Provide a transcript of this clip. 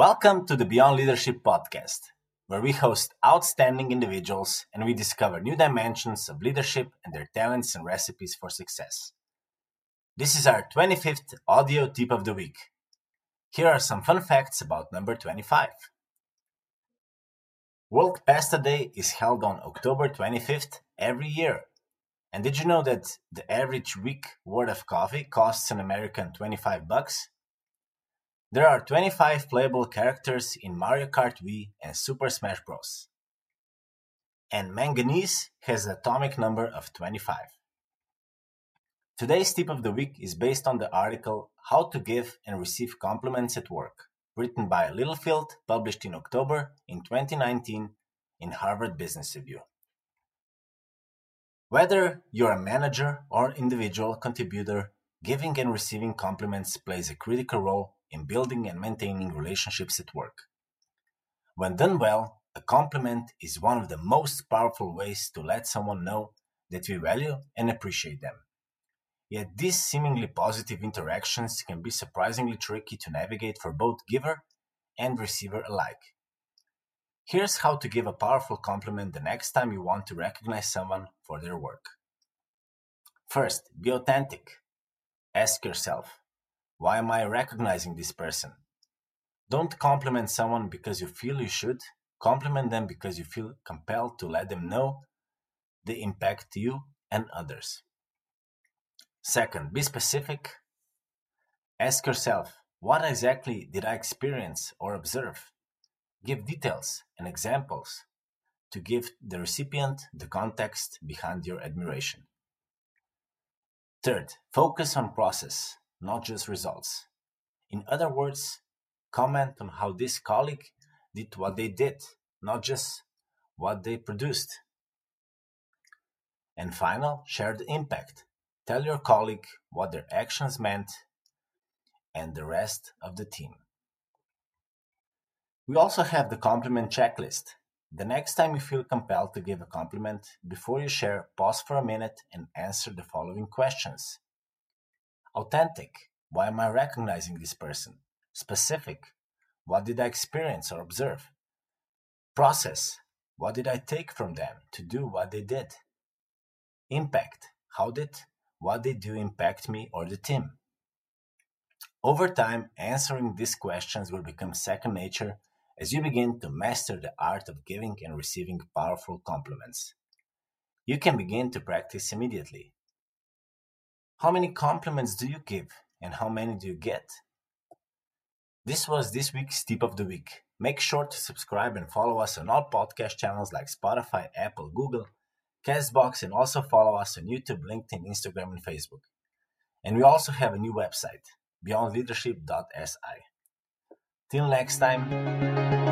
Welcome to the Beyond Leadership podcast, where we host outstanding individuals and we discover new dimensions of leadership and their talents and recipes for success. This is our 25th audio tip of the week. Here are some fun facts about number 25. World Pasta Day is held on October 25th every year. And did you know that the average week worth of coffee costs an American 25 bucks? There are 25 playable characters in Mario Kart Wii and Super Smash Bros. And manganese has an atomic number of 25. Today's tip of the week is based on the article How to Give and Receive Compliments at Work, written by Littlefield, published in October in 2019 in Harvard Business Review. Whether you're a manager or individual contributor, giving and receiving compliments plays a critical role in building and maintaining relationships at work. When done well, a compliment is one of the most powerful ways to let someone know that we value and appreciate them. Yet these seemingly positive interactions can be surprisingly tricky to navigate for both giver and receiver alike. Here's how to give a powerful compliment the next time you want to recognize someone for their work. First, be authentic. Ask yourself, why am I recognizing this person? Don't compliment someone because you feel you should. Compliment them because you feel compelled to let them know the impact you and others. Second, be specific. Ask yourself, what exactly did I experience or observe? Give details and examples to give the recipient the context behind your admiration. Third, focus on process not just results. In other words, comment on how this colleague did what they did, not just what they produced. And final, share the impact. Tell your colleague what their actions meant and the rest of the team. We also have the compliment checklist. The next time you feel compelled to give a compliment, before you share, pause for a minute and answer the following questions Authentic. Why am I recognizing this person? Specific. What did I experience or observe? Process. What did I take from them to do what they did? Impact. How did what they do impact me or the team? Over time, answering these questions will become second nature as you begin to master the art of giving and receiving powerful compliments. You can begin to practice immediately. How many compliments do you give and how many do you get? This was this week's tip of the week. Make sure to subscribe and follow us on all podcast channels like Spotify, Apple, Google, Castbox, and also follow us on YouTube, LinkedIn, Instagram, and Facebook. And we also have a new website, beyondleadership.si. Till next time.